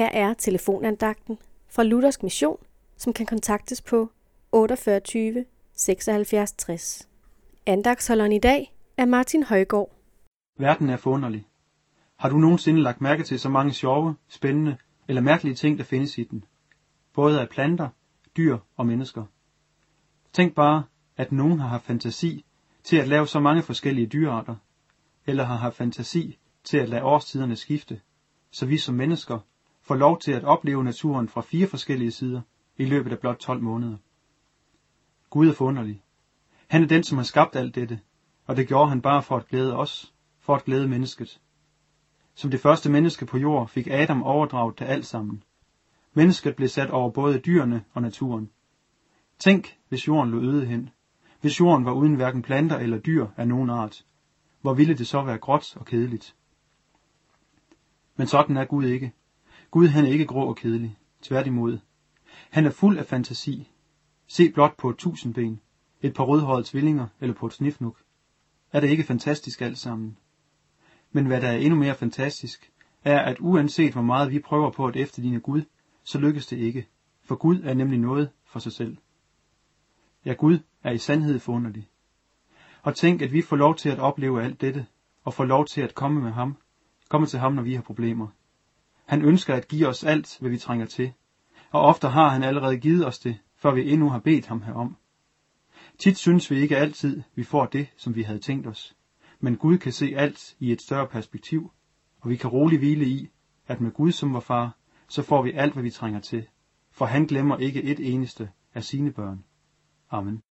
Her er telefonandagten fra Luthersk Mission, som kan kontaktes på 48 76 60. Andagsholderen i dag er Martin Højgaard. Verden er forunderlig. Har du nogensinde lagt mærke til så mange sjove, spændende eller mærkelige ting, der findes i den? Både af planter, dyr og mennesker. Tænk bare, at nogen har haft fantasi til at lave så mange forskellige dyrearter, eller har haft fantasi til at lade årstiderne skifte, så vi som mennesker får lov til at opleve naturen fra fire forskellige sider i løbet af blot 12 måneder. Gud er forunderlig. Han er den, som har skabt alt dette, og det gjorde han bare for at glæde os, for at glæde mennesket. Som det første menneske på jord fik Adam overdraget til alt sammen. Mennesket blev sat over både dyrene og naturen. Tænk, hvis jorden lå øde hen. Hvis jorden var uden hverken planter eller dyr af nogen art. Hvor ville det så være gråt og kedeligt? Men sådan er Gud ikke. Gud han er ikke grå og kedelig. Tværtimod. Han er fuld af fantasi. Se blot på et tusindben, et par rødhårede tvillinger eller på et snifnuk. Er det ikke fantastisk alt sammen? Men hvad der er endnu mere fantastisk, er, at uanset hvor meget vi prøver på at efterligne Gud, så lykkes det ikke, for Gud er nemlig noget for sig selv. Ja, Gud er i sandhed forunderlig. Og tænk, at vi får lov til at opleve alt dette, og får lov til at komme med ham, komme til ham, når vi har problemer. Han ønsker at give os alt, hvad vi trænger til, og ofte har han allerede givet os det, før vi endnu har bedt ham herom. Tit synes vi ikke altid, vi får det, som vi havde tænkt os, men Gud kan se alt i et større perspektiv, og vi kan roligt hvile i, at med Gud som vor far, så får vi alt, hvad vi trænger til, for han glemmer ikke et eneste af sine børn. Amen.